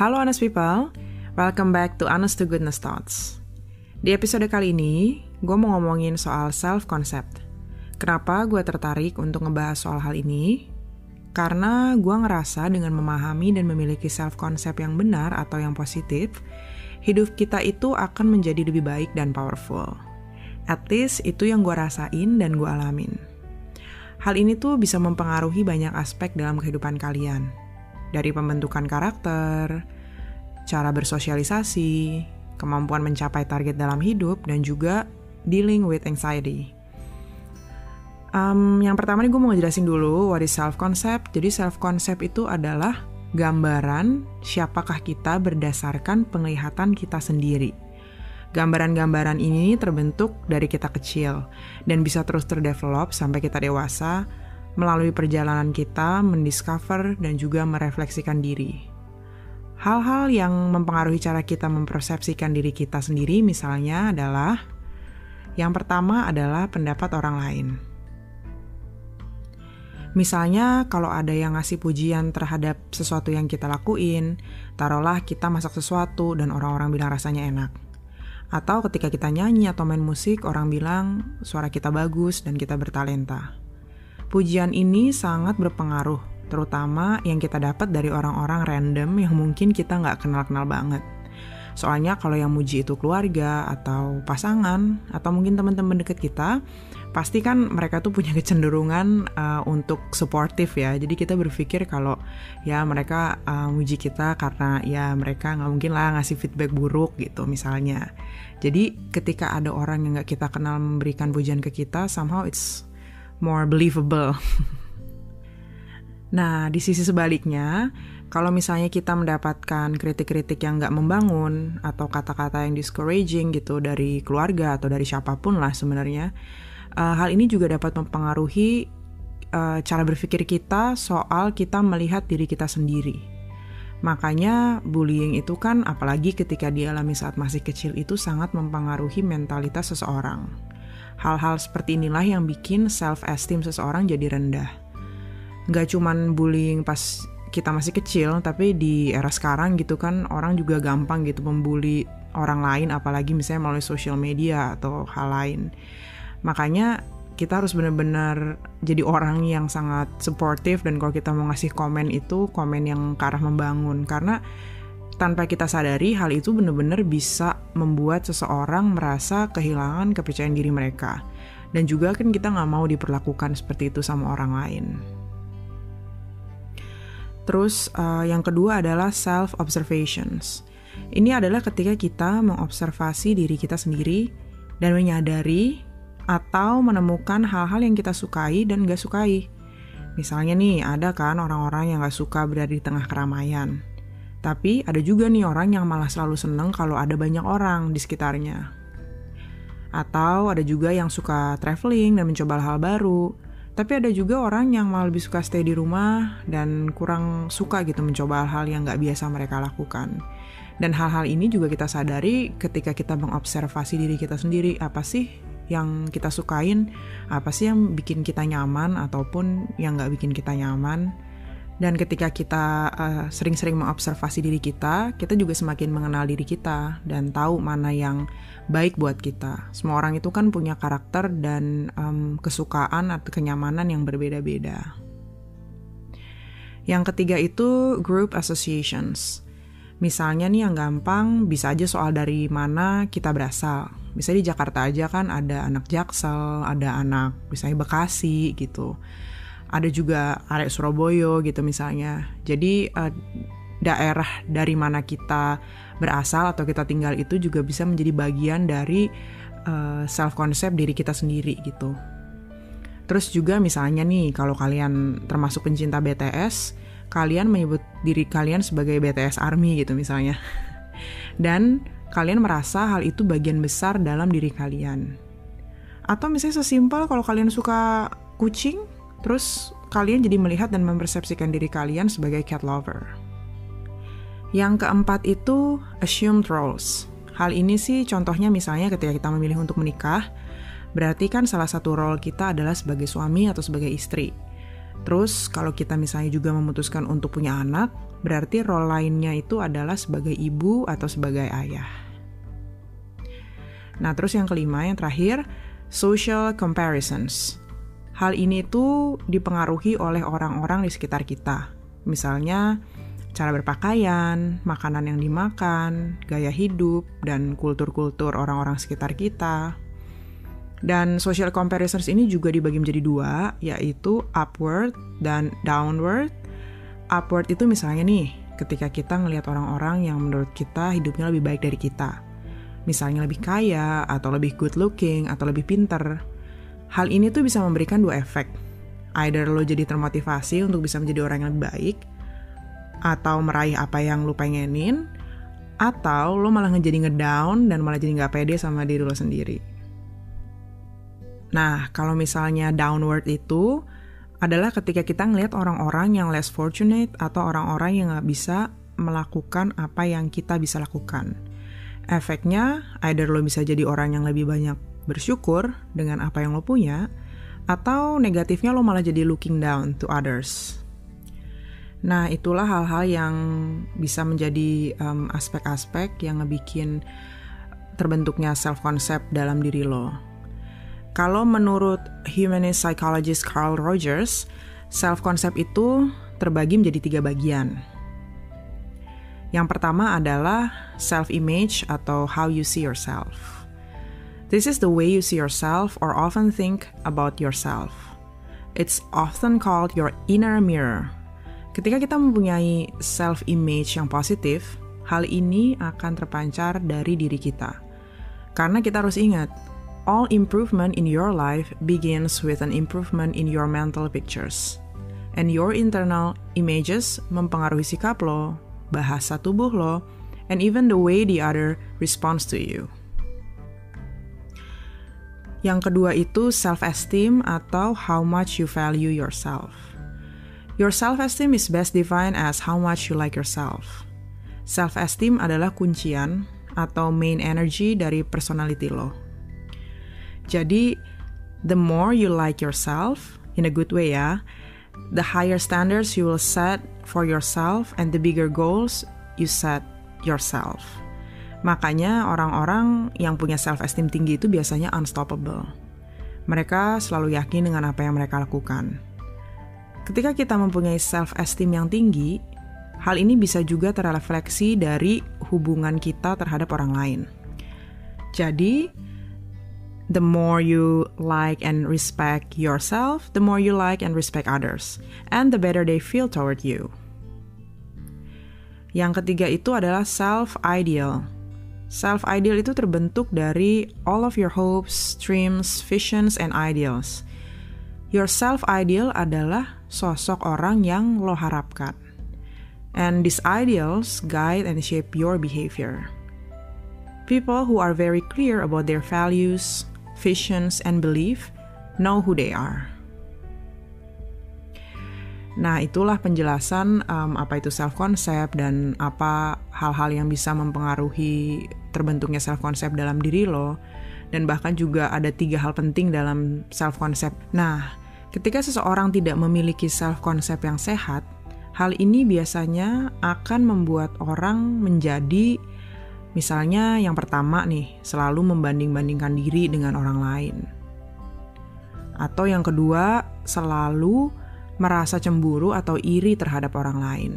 Halo Honest People, welcome back to Honest to Goodness Thoughts. Di episode kali ini, gue mau ngomongin soal self-concept. Kenapa gue tertarik untuk ngebahas soal hal ini? Karena gue ngerasa dengan memahami dan memiliki self-concept yang benar atau yang positif, hidup kita itu akan menjadi lebih baik dan powerful. At least itu yang gue rasain dan gue alamin. Hal ini tuh bisa mempengaruhi banyak aspek dalam kehidupan kalian, dari pembentukan karakter, cara bersosialisasi, kemampuan mencapai target dalam hidup, dan juga dealing with anxiety. Um, yang pertama nih gue mau ngejelasin dulu what is self-concept. Jadi self-concept itu adalah gambaran siapakah kita berdasarkan penglihatan kita sendiri. Gambaran-gambaran ini terbentuk dari kita kecil dan bisa terus terdevelop sampai kita dewasa melalui perjalanan kita mendiscover dan juga merefleksikan diri. Hal-hal yang mempengaruhi cara kita mempersepsikan diri kita sendiri misalnya adalah yang pertama adalah pendapat orang lain. Misalnya kalau ada yang ngasih pujian terhadap sesuatu yang kita lakuin, taruhlah kita masak sesuatu dan orang-orang bilang rasanya enak. Atau ketika kita nyanyi atau main musik, orang bilang suara kita bagus dan kita bertalenta. Pujian ini sangat berpengaruh, terutama yang kita dapat dari orang-orang random yang mungkin kita nggak kenal-kenal banget. Soalnya kalau yang muji itu keluarga atau pasangan atau mungkin teman-teman deket kita, pasti kan mereka tuh punya kecenderungan uh, untuk suportif ya. Jadi kita berpikir kalau ya mereka uh, muji kita karena ya mereka nggak mungkin lah ngasih feedback buruk gitu misalnya. Jadi ketika ada orang yang nggak kita kenal memberikan pujian ke kita, somehow it's more believable. nah, di sisi sebaliknya, kalau misalnya kita mendapatkan kritik-kritik yang nggak membangun atau kata-kata yang discouraging gitu dari keluarga atau dari siapa pun lah sebenarnya, uh, hal ini juga dapat mempengaruhi uh, cara berpikir kita soal kita melihat diri kita sendiri. Makanya bullying itu kan apalagi ketika dialami saat masih kecil itu sangat mempengaruhi mentalitas seseorang. Hal-hal seperti inilah yang bikin self-esteem seseorang jadi rendah. Gak cuman bullying pas kita masih kecil, tapi di era sekarang gitu kan orang juga gampang gitu membuli orang lain, apalagi misalnya melalui social media atau hal lain. Makanya kita harus benar-benar jadi orang yang sangat supportive dan kalau kita mau ngasih komen itu komen yang ke arah membangun karena tanpa kita sadari hal itu benar-benar bisa membuat seseorang merasa kehilangan kepercayaan diri mereka. Dan juga kan kita nggak mau diperlakukan seperti itu sama orang lain. Terus uh, yang kedua adalah self observations. Ini adalah ketika kita mengobservasi diri kita sendiri dan menyadari atau menemukan hal-hal yang kita sukai dan gak sukai. Misalnya nih, ada kan orang-orang yang gak suka berada di tengah keramaian. Tapi ada juga nih orang yang malah selalu seneng kalau ada banyak orang di sekitarnya. Atau ada juga yang suka traveling dan mencoba hal baru. Tapi ada juga orang yang malah lebih suka stay di rumah dan kurang suka gitu mencoba hal-hal yang gak biasa mereka lakukan. Dan hal-hal ini juga kita sadari ketika kita mengobservasi diri kita sendiri. Apa sih yang kita sukain? Apa sih yang bikin kita nyaman ataupun yang gak bikin kita nyaman? Dan ketika kita uh, sering-sering mengobservasi diri kita, kita juga semakin mengenal diri kita dan tahu mana yang baik buat kita. Semua orang itu kan punya karakter dan um, kesukaan atau kenyamanan yang berbeda-beda. Yang ketiga itu group associations. Misalnya nih yang gampang bisa aja soal dari mana kita berasal. Misalnya di Jakarta aja kan ada anak Jaksel, ada anak misalnya Bekasi gitu ada juga arek Surabaya gitu misalnya. Jadi uh, daerah dari mana kita berasal atau kita tinggal itu juga bisa menjadi bagian dari uh, eh, self concept diri kita sendiri gitu. Terus juga misalnya nih kalau kalian termasuk pencinta BTS, kalian menyebut diri kalian sebagai BTS Army gitu misalnya. Dan kalian merasa hal itu bagian besar dalam diri kalian. Atau misalnya sesimpel kalau kalian suka kucing, Terus kalian jadi melihat dan mempersepsikan diri kalian sebagai cat lover. Yang keempat itu assumed roles. Hal ini sih contohnya misalnya ketika kita memilih untuk menikah, berarti kan salah satu role kita adalah sebagai suami atau sebagai istri. Terus kalau kita misalnya juga memutuskan untuk punya anak, berarti role lainnya itu adalah sebagai ibu atau sebagai ayah. Nah, terus yang kelima, yang terakhir, social comparisons. Hal ini itu dipengaruhi oleh orang-orang di sekitar kita. Misalnya, cara berpakaian, makanan yang dimakan, gaya hidup, dan kultur-kultur orang-orang sekitar kita. Dan social comparisons ini juga dibagi menjadi dua, yaitu upward dan downward. Upward itu misalnya nih, ketika kita ngelihat orang-orang yang menurut kita hidupnya lebih baik dari kita. Misalnya lebih kaya, atau lebih good looking, atau lebih pinter. Hal ini tuh bisa memberikan dua efek. Either lo jadi termotivasi untuk bisa menjadi orang yang baik, atau meraih apa yang lo pengenin, atau lo malah ngejadi ngedown dan malah jadi nggak pede sama diri lo sendiri. Nah, kalau misalnya downward itu adalah ketika kita ngelihat orang-orang yang less fortunate atau orang-orang yang nggak bisa melakukan apa yang kita bisa lakukan. Efeknya, either lo bisa jadi orang yang lebih banyak bersyukur dengan apa yang lo punya, atau negatifnya lo malah jadi looking down to others. Nah, itulah hal-hal yang bisa menjadi aspek-aspek um, yang ngebikin terbentuknya self-concept dalam diri lo. Kalau menurut humanist psychologist Carl Rogers, self-concept itu terbagi menjadi tiga bagian. Yang pertama adalah self-image atau how you see yourself. This is the way you see yourself or often think about yourself. It's often called your inner mirror. Ketika kita mempunyai self-image yang positif, hal ini akan terpancar dari diri kita. Karena kita harus ingat, all improvement in your life begins with an improvement in your mental pictures. And your internal images mempengaruhi sikap lo, bahasa tubuh lo, and even the way the other responds to you. Yang kedua itu self-esteem atau how much you value yourself. Your self-esteem is best defined as how much you like yourself. Self-esteem adalah kuncian atau main energy dari personality lo. Jadi, the more you like yourself, in a good way ya, the higher standards you will set for yourself and the bigger goals you set yourself. Makanya orang-orang yang punya self-esteem tinggi itu biasanya unstoppable. Mereka selalu yakin dengan apa yang mereka lakukan. Ketika kita mempunyai self-esteem yang tinggi, hal ini bisa juga terrefleksi dari hubungan kita terhadap orang lain. Jadi, the more you like and respect yourself, the more you like and respect others, and the better they feel toward you. Yang ketiga itu adalah self-ideal. Self-ideal itu terbentuk dari all of your hopes, dreams, visions, and ideals. Your self-ideal adalah sosok orang yang lo harapkan. And these ideals guide and shape your behavior. People who are very clear about their values, visions, and belief know who they are. Nah, itulah penjelasan um, apa itu self-concept dan apa hal-hal yang bisa mempengaruhi terbentuknya self-concept dalam diri lo. Dan bahkan juga ada tiga hal penting dalam self-concept. Nah, ketika seseorang tidak memiliki self-concept yang sehat, hal ini biasanya akan membuat orang menjadi Misalnya yang pertama nih, selalu membanding-bandingkan diri dengan orang lain. Atau yang kedua, selalu merasa cemburu atau iri terhadap orang lain.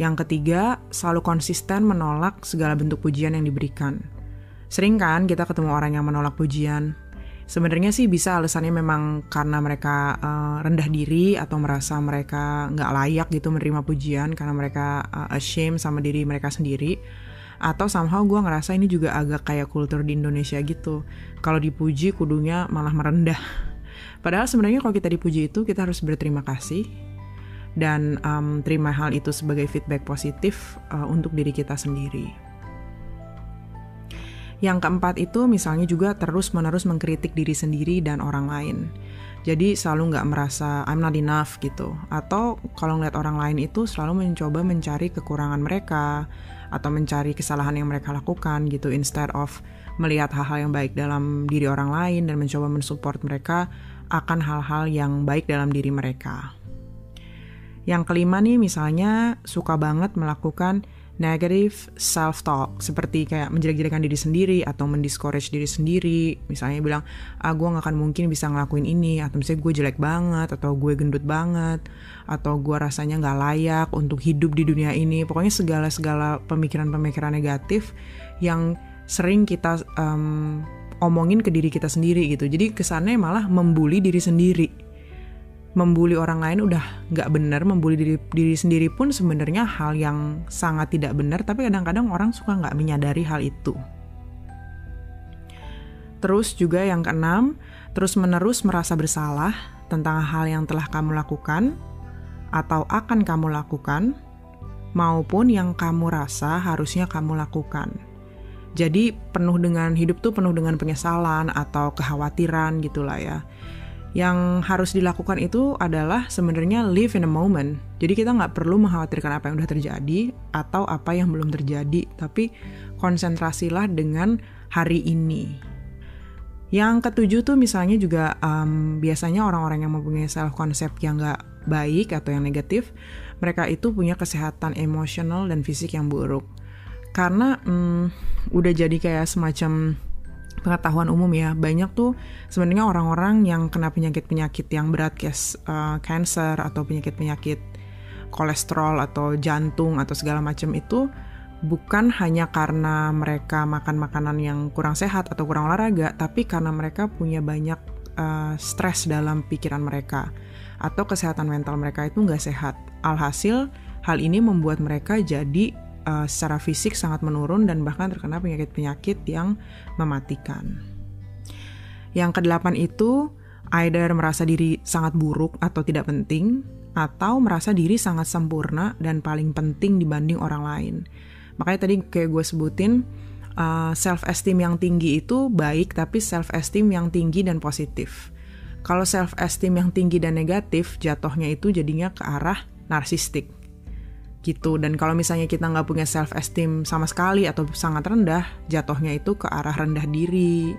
Yang ketiga, selalu konsisten menolak segala bentuk pujian yang diberikan. Sering kan kita ketemu orang yang menolak pujian. Sebenarnya sih bisa alasannya memang karena mereka uh, rendah diri atau merasa mereka nggak layak gitu menerima pujian karena mereka uh, ashamed sama diri mereka sendiri atau somehow gue ngerasa ini juga agak kayak kultur di Indonesia gitu kalau dipuji kudunya malah merendah padahal sebenarnya kalau kita dipuji itu kita harus berterima kasih dan um, terima hal itu sebagai feedback positif uh, untuk diri kita sendiri. Yang keempat itu misalnya juga terus-menerus mengkritik diri sendiri dan orang lain. Jadi selalu nggak merasa I'm not enough gitu. Atau kalau ngeliat orang lain itu selalu mencoba mencari kekurangan mereka, atau mencari kesalahan yang mereka lakukan gitu instead of melihat hal-hal yang baik dalam diri orang lain dan mencoba mensupport mereka akan hal-hal yang baik dalam diri mereka. Yang kelima nih misalnya suka banget melakukan negative self-talk seperti kayak menjelek-jelekan diri sendiri atau mendiscourage diri sendiri misalnya bilang ah gue gak akan mungkin bisa ngelakuin ini atau misalnya gue jelek banget atau gue gendut banget atau gue rasanya gak layak untuk hidup di dunia ini pokoknya segala-segala pemikiran-pemikiran negatif yang sering kita um, omongin ke diri kita sendiri gitu jadi kesannya malah membuli diri sendiri membuli orang lain udah nggak benar, membuli diri, diri sendiri pun sebenarnya hal yang sangat tidak benar, tapi kadang-kadang orang suka nggak menyadari hal itu. Terus juga yang keenam, terus menerus merasa bersalah tentang hal yang telah kamu lakukan atau akan kamu lakukan, maupun yang kamu rasa harusnya kamu lakukan. Jadi penuh dengan hidup tuh penuh dengan penyesalan atau kekhawatiran gitulah ya yang harus dilakukan itu adalah sebenarnya live in a moment. Jadi kita nggak perlu mengkhawatirkan apa yang udah terjadi atau apa yang belum terjadi, tapi konsentrasilah dengan hari ini. Yang ketujuh tuh misalnya juga um, biasanya orang-orang yang mempunyai self concept yang nggak baik atau yang negatif, mereka itu punya kesehatan emosional dan fisik yang buruk. Karena um, udah jadi kayak semacam pengetahuan umum ya. Banyak tuh sebenarnya orang-orang yang kena penyakit-penyakit yang berat kayak uh, cancer atau penyakit-penyakit kolesterol atau jantung atau segala macam itu bukan hanya karena mereka makan makanan yang kurang sehat atau kurang olahraga tapi karena mereka punya banyak uh, stres dalam pikiran mereka atau kesehatan mental mereka itu nggak sehat. Alhasil hal ini membuat mereka jadi uh, secara fisik sangat menurun dan bahkan terkena penyakit-penyakit yang mematikan. Yang kedelapan itu either merasa diri sangat buruk atau tidak penting atau merasa diri sangat sempurna dan paling penting dibanding orang lain. Makanya tadi kayak gue sebutin uh, self esteem yang tinggi itu baik tapi self esteem yang tinggi dan positif. Kalau self esteem yang tinggi dan negatif jatuhnya itu jadinya ke arah narsistik gitu. Dan kalau misalnya kita nggak punya self esteem sama sekali atau sangat rendah jatuhnya itu ke arah rendah diri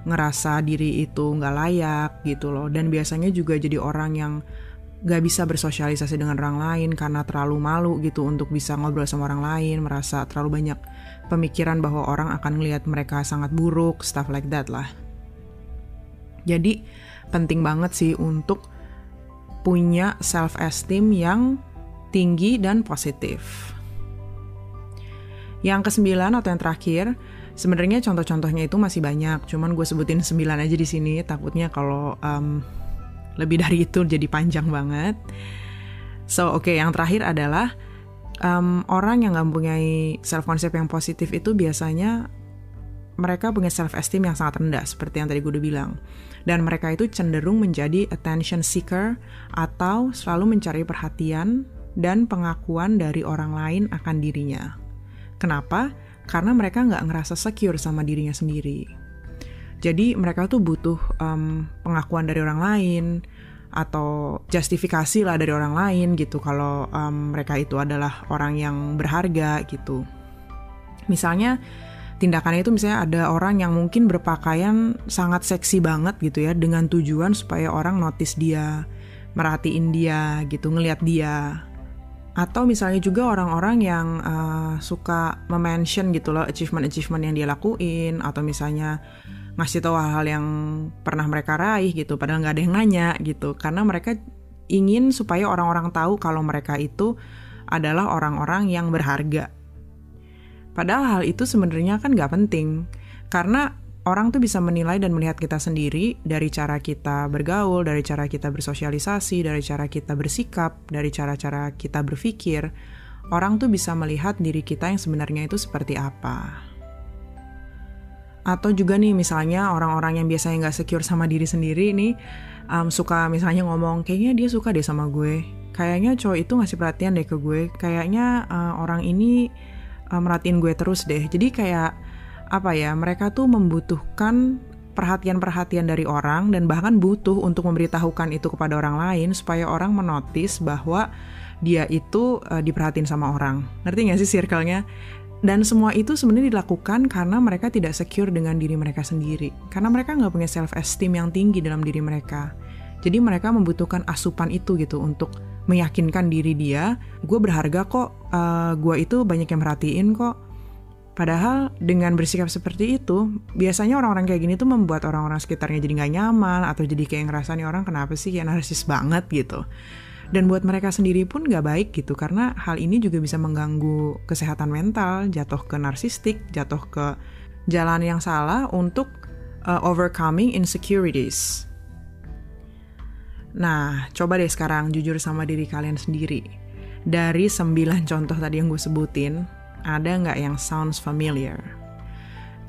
ngerasa diri itu nggak layak gitu loh. Dan biasanya juga jadi orang yang nggak bisa bersosialisasi dengan orang lain karena terlalu malu gitu untuk bisa ngobrol sama orang lain merasa terlalu banyak pemikiran bahwa orang akan melihat mereka sangat buruk stuff like that lah. Jadi penting banget sih untuk punya self esteem yang tinggi dan positif. Yang kesembilan atau yang terakhir, sebenarnya contoh-contohnya itu masih banyak, cuman gue sebutin sembilan aja di sini, takutnya kalau um, lebih dari itu jadi panjang banget. So, oke, okay, yang terakhir adalah um, orang yang nggak mempunyai self concept yang positif itu biasanya mereka punya self esteem yang sangat rendah, seperti yang tadi gue udah bilang. Dan mereka itu cenderung menjadi attention seeker atau selalu mencari perhatian dan pengakuan dari orang lain akan dirinya. Kenapa? Karena mereka nggak ngerasa secure sama dirinya sendiri. Jadi mereka tuh butuh um, pengakuan dari orang lain atau justifikasi lah dari orang lain gitu kalau um, mereka itu adalah orang yang berharga gitu. Misalnya tindakannya itu misalnya ada orang yang mungkin berpakaian sangat seksi banget gitu ya dengan tujuan supaya orang notice dia, merhatiin dia gitu, ngelihat dia atau misalnya juga orang-orang yang uh, suka memention gitu loh achievement-achievement yang dia lakuin atau misalnya ngasih tahu hal-hal yang pernah mereka raih gitu padahal nggak ada yang nanya gitu. Karena mereka ingin supaya orang-orang tahu kalau mereka itu adalah orang-orang yang berharga. Padahal hal itu sebenarnya kan nggak penting. Karena orang tuh bisa menilai dan melihat kita sendiri dari cara kita bergaul, dari cara kita bersosialisasi, dari cara kita bersikap, dari cara-cara kita berpikir. Orang tuh bisa melihat diri kita yang sebenarnya itu seperti apa. Atau juga nih misalnya orang-orang yang biasanya nggak secure sama diri sendiri nih um, suka misalnya ngomong kayaknya dia suka deh sama gue, kayaknya cowok itu ngasih perhatian deh ke gue, kayaknya uh, orang ini uh, merhatiin gue terus deh. Jadi kayak apa ya mereka tuh membutuhkan perhatian-perhatian dari orang dan bahkan butuh untuk memberitahukan itu kepada orang lain supaya orang menotis bahwa dia itu uh, diperhatiin sama orang. Ngerti gak sih circle-nya? Dan semua itu sebenarnya dilakukan karena mereka tidak secure dengan diri mereka sendiri. Karena mereka nggak punya self-esteem yang tinggi dalam diri mereka. Jadi mereka membutuhkan asupan itu gitu untuk meyakinkan diri dia, gue berharga kok, uh, gue itu banyak yang merhatiin kok. Padahal dengan bersikap seperti itu, biasanya orang-orang kayak gini tuh membuat orang-orang sekitarnya jadi gak nyaman atau jadi kayak ngerasa nih orang kenapa sih kayak narsis banget gitu. Dan buat mereka sendiri pun gak baik gitu karena hal ini juga bisa mengganggu kesehatan mental, jatuh ke narsistik, jatuh ke jalan yang salah untuk uh, overcoming insecurities. Nah, coba deh sekarang jujur sama diri kalian sendiri. Dari sembilan contoh tadi yang gue sebutin, ada nggak yang sounds familiar?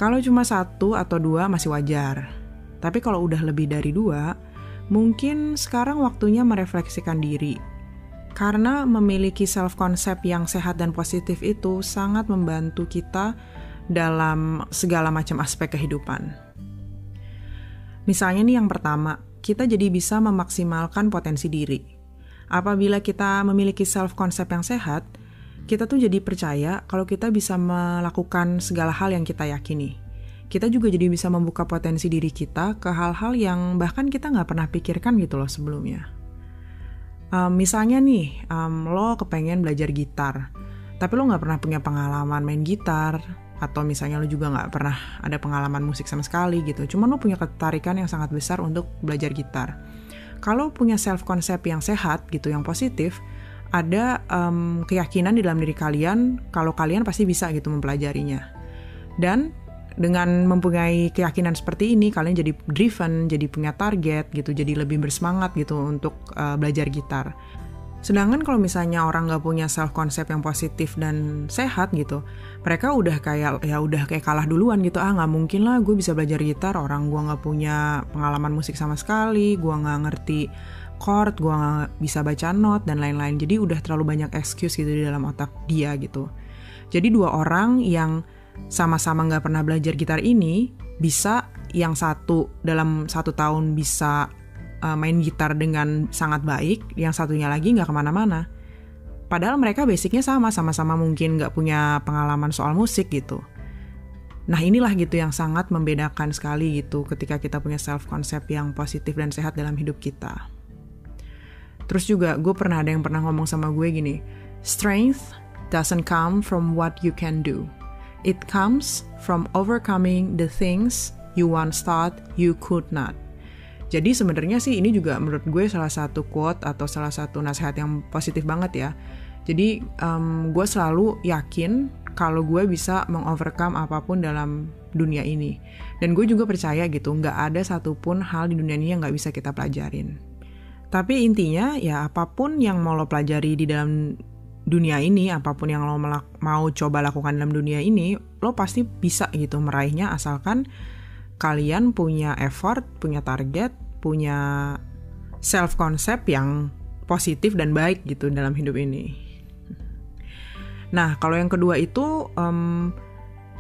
Kalau cuma satu atau dua masih wajar. Tapi kalau udah lebih dari dua, mungkin sekarang waktunya merefleksikan diri. Karena memiliki self-concept yang sehat dan positif itu sangat membantu kita dalam segala macam aspek kehidupan. Misalnya nih yang pertama, kita jadi bisa memaksimalkan potensi diri. Apabila kita memiliki self-concept yang sehat, kita tuh jadi percaya kalau kita bisa melakukan segala hal yang kita yakini. Kita juga jadi bisa membuka potensi diri kita ke hal-hal yang bahkan kita nggak pernah pikirkan gitu loh sebelumnya. Um, misalnya nih, um, lo kepengen belajar gitar, tapi lo nggak pernah punya pengalaman main gitar, atau misalnya lo juga nggak pernah ada pengalaman musik sama sekali gitu cuma lo punya ketertarikan yang sangat besar untuk belajar gitar kalau punya self concept yang sehat gitu yang positif ada um, keyakinan di dalam diri kalian kalau kalian pasti bisa gitu mempelajarinya. Dan dengan mempunyai keyakinan seperti ini kalian jadi driven jadi punya target gitu jadi lebih bersemangat gitu untuk uh, belajar gitar. Sedangkan kalau misalnya orang nggak punya self concept yang positif dan sehat gitu, mereka udah kayak ya udah kayak kalah duluan gitu. Ah nggak mungkin lah gue bisa belajar gitar orang gue nggak punya pengalaman musik sama sekali, gue nggak ngerti chord, gue nggak bisa baca not dan lain-lain. Jadi udah terlalu banyak excuse gitu di dalam otak dia gitu. Jadi dua orang yang sama-sama nggak pernah belajar gitar ini bisa yang satu dalam satu tahun bisa uh, main gitar dengan sangat baik, yang satunya lagi nggak ke mana-mana. Padahal mereka basicnya sama, sama-sama mungkin nggak punya pengalaman soal musik gitu. Nah inilah gitu yang sangat membedakan sekali gitu ketika kita punya self concept yang positif dan sehat dalam hidup kita. Terus juga gue pernah ada yang pernah ngomong sama gue gini, strength doesn't come from what you can do. It comes from overcoming the things you once thought you could not. Jadi sebenarnya sih ini juga menurut gue salah satu quote atau salah satu nasihat yang positif banget ya. Jadi um, gue selalu yakin kalau gue bisa mengovercome apa pun dalam dunia ini. Dan gue juga percaya gitu, nggak ada satupun hal di dunia ini yang nggak bisa kita pelajarin. Tapi intinya ya apa pun yang mau lo pelajari di dalam dunia ini, apa pun yang lo mau coba lakukan dalam dunia ini, lo pasti bisa gitu meraihnya asalkan kalian punya effort, punya target, punya self concept yang positif dan baik gitu dalam hidup ini. Nah, kalau yang kedua itu um,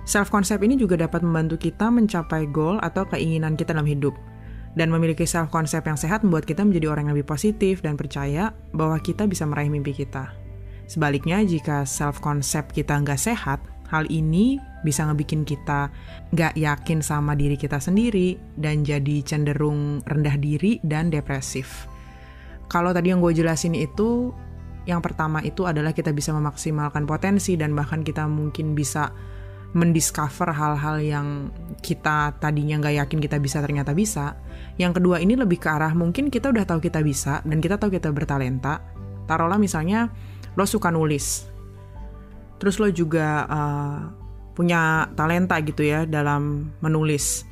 self concept ini juga dapat membantu kita mencapai goal atau keinginan kita dalam hidup. Dan memiliki self concept yang sehat membuat kita menjadi orang yang lebih positif dan percaya bahwa kita bisa meraih mimpi kita. Sebaliknya, jika self concept kita nggak sehat, Hal ini bisa ngebikin kita gak yakin sama diri kita sendiri dan jadi cenderung rendah diri dan depresif. Kalau tadi yang gue jelasin itu, yang pertama itu adalah kita bisa memaksimalkan potensi dan bahkan kita mungkin bisa mendiscover hal-hal yang kita tadinya nggak yakin kita bisa ternyata bisa. Yang kedua ini lebih ke arah mungkin kita udah tahu kita bisa dan kita tahu kita bertalenta. Taruhlah misalnya lo suka nulis, terus lo juga uh, punya talenta gitu ya dalam menulis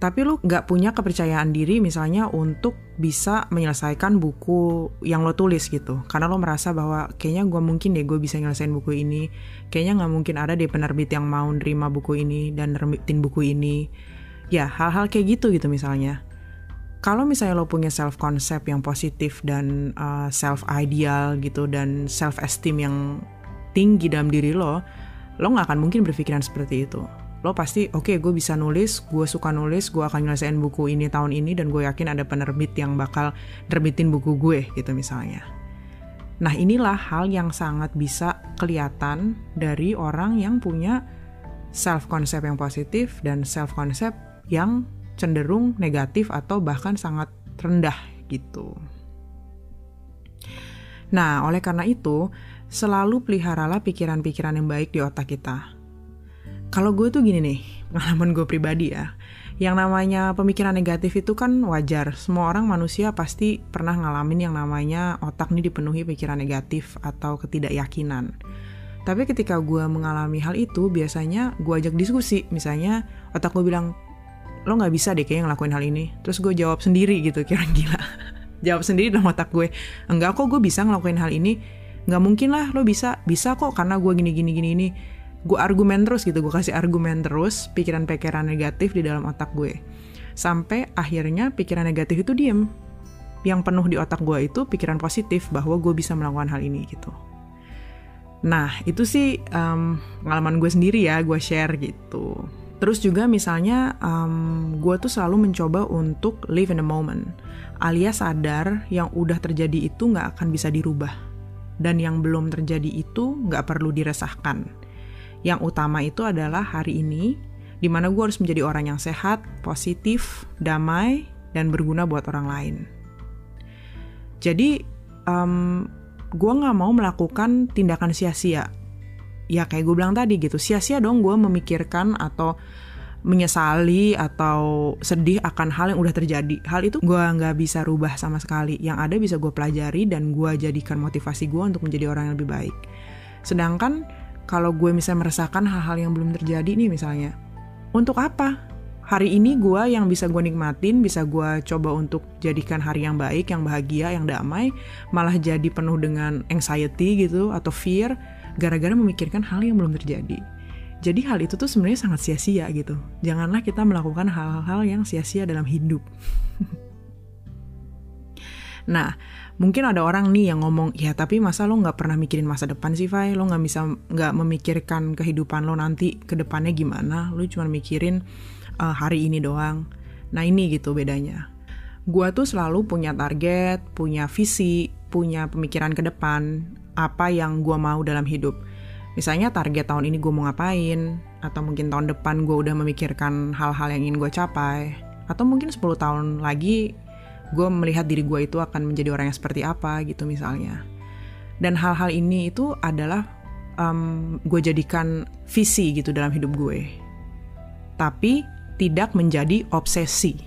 tapi lo nggak punya kepercayaan diri misalnya untuk bisa menyelesaikan buku yang lo tulis gitu. Karena lo merasa bahwa kayaknya gue mungkin deh gue bisa nyelesain buku ini. Kayaknya nggak mungkin ada deh penerbit yang mau nerima buku ini dan nerbitin buku ini. Ya hal-hal kayak gitu gitu misalnya. Kalau misalnya lo punya self concept yang positif dan uh, self ideal gitu dan self esteem yang tinggi dalam diri lo, lo nggak akan mungkin berpikiran seperti itu. Lo pasti, oke okay, gue bisa nulis, gue suka nulis, gue akan nyelesain buku ini tahun ini, dan gue yakin ada penerbit yang bakal nerbitin buku gue gitu misalnya. Nah inilah hal yang sangat bisa kelihatan dari orang yang punya self-concept yang positif dan self-concept yang cenderung negatif atau bahkan sangat rendah gitu. Nah, oleh karena itu, selalu peliharalah pikiran-pikiran yang baik di otak kita. Kalau gue tuh gini nih, pengalaman gue pribadi ya. Yang namanya pemikiran negatif itu kan wajar. Semua orang manusia pasti pernah ngalamin yang namanya otak nih dipenuhi pikiran negatif atau ketidakyakinan. Tapi ketika gue mengalami hal itu, biasanya gue ajak diskusi. Misalnya otak gue bilang, lo gak bisa deh kayaknya ngelakuin hal ini. Terus gue jawab sendiri gitu, kira gila. jawab sendiri dalam otak gue, enggak kok gue bisa ngelakuin hal ini. Gak mungkin lah lo bisa, bisa kok karena gue gini gini gini ini gue argumen terus gitu gue kasih argumen terus pikiran-pikiran negatif di dalam otak gue. Sampai akhirnya pikiran negatif itu diem. Yang penuh di otak gue itu pikiran positif bahwa gue bisa melakukan hal ini gitu. Nah itu sih um, pengalaman gue sendiri ya gue share gitu. Terus juga misalnya um, gue tuh selalu mencoba untuk live in the moment alias sadar yang udah terjadi itu nggak akan bisa dirubah. Dan yang belum terjadi itu nggak perlu diresahkan yang utama itu adalah hari ini, di mana gue harus menjadi orang yang sehat, positif, damai, dan berguna buat orang lain. Jadi, um, gue gak mau melakukan tindakan sia-sia. Ya kayak gue bilang tadi gitu, sia-sia dong gue memikirkan atau menyesali atau sedih akan hal yang udah terjadi. Hal itu gue nggak bisa rubah sama sekali. Yang ada bisa gue pelajari dan gue jadikan motivasi gue untuk menjadi orang yang lebih baik. Sedangkan kalau gue misalnya merasakan hal-hal yang belum terjadi nih misalnya, untuk apa? Hari ini gue yang bisa gue nikmatin, bisa gue coba untuk jadikan hari yang baik, yang bahagia, yang damai, malah jadi penuh dengan anxiety gitu atau fear, gara-gara memikirkan hal yang belum terjadi. Jadi hal itu tuh sebenarnya sangat sia-sia gitu. Janganlah kita melakukan hal-hal yang sia-sia dalam hidup. nah, mungkin ada orang nih yang ngomong ya tapi masa lo nggak pernah mikirin masa depan sih Fai? Lo nggak bisa nggak memikirkan kehidupan lo nanti ke depannya gimana? Lo cuma mikirin uh, hari ini doang. Nah ini gitu bedanya. Gua tuh selalu punya target punya visi punya pemikiran ke depan apa yang gua mau dalam hidup. Misalnya target tahun ini gue mau ngapain? Atau mungkin tahun depan gue udah memikirkan hal-hal yang ingin gue capai? Atau mungkin 10 tahun lagi gue melihat diri gue itu akan menjadi orang yang seperti apa gitu misalnya. Dan hal-hal ini itu adalah um, gue jadikan visi gitu dalam hidup gue. Tapi tidak menjadi obsesi.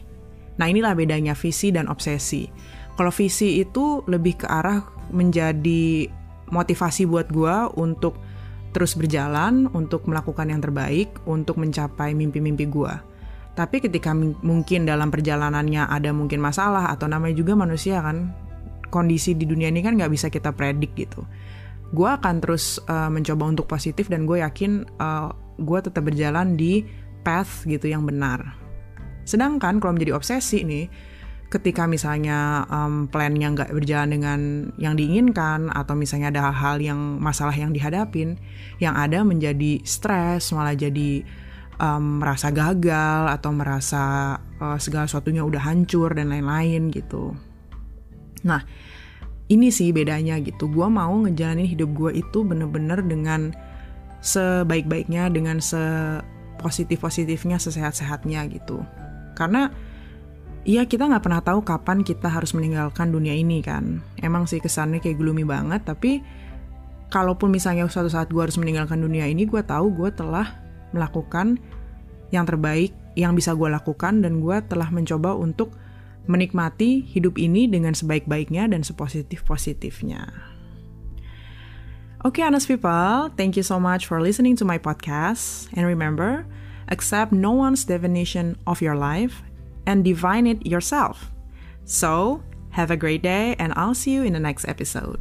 Nah inilah bedanya visi dan obsesi. Kalau visi itu lebih ke arah menjadi motivasi buat gue untuk terus berjalan untuk melakukan yang terbaik untuk mencapai mimpi-mimpi gue tapi ketika mungkin dalam perjalanannya ada mungkin masalah atau namanya juga manusia kan, kondisi di dunia ini kan nggak bisa kita predik gitu. Gue akan terus uh, mencoba untuk positif dan gue yakin uh, eh, gue tetap berjalan di path gitu yang benar. Sedangkan kalau menjadi obsesi nih, ketika misalnya um, plannya nggak berjalan dengan yang diinginkan atau misalnya ada hal-hal yang masalah yang dihadapin, yang ada menjadi stres malah jadi um, merasa gagal atau merasa uh, segala sesuatunya udah hancur dan lain-lain gitu. Nah, ini sih bedanya gitu. Gue mau ngejalanin hidup gue itu bener-bener dengan sebaik-baiknya, dengan sepositif-positifnya, sesehat-sehatnya gitu. Karena Iya kita nggak pernah tahu kapan kita harus meninggalkan dunia ini kan. Emang sih kesannya kayak gloomy banget, tapi kalaupun misalnya suatu saat gue harus meninggalkan dunia ini, gue tahu gue telah melakukan yang terbaik yang bisa gue lakukan dan gue telah mencoba untuk menikmati hidup ini dengan sebaik-baiknya dan sepositif-positifnya. Oke, okay, honest people, thank you so much for listening to my podcast. And remember, accept no one's definition of your life and define it yourself. So, have a great day, and I'll see you in the next episode.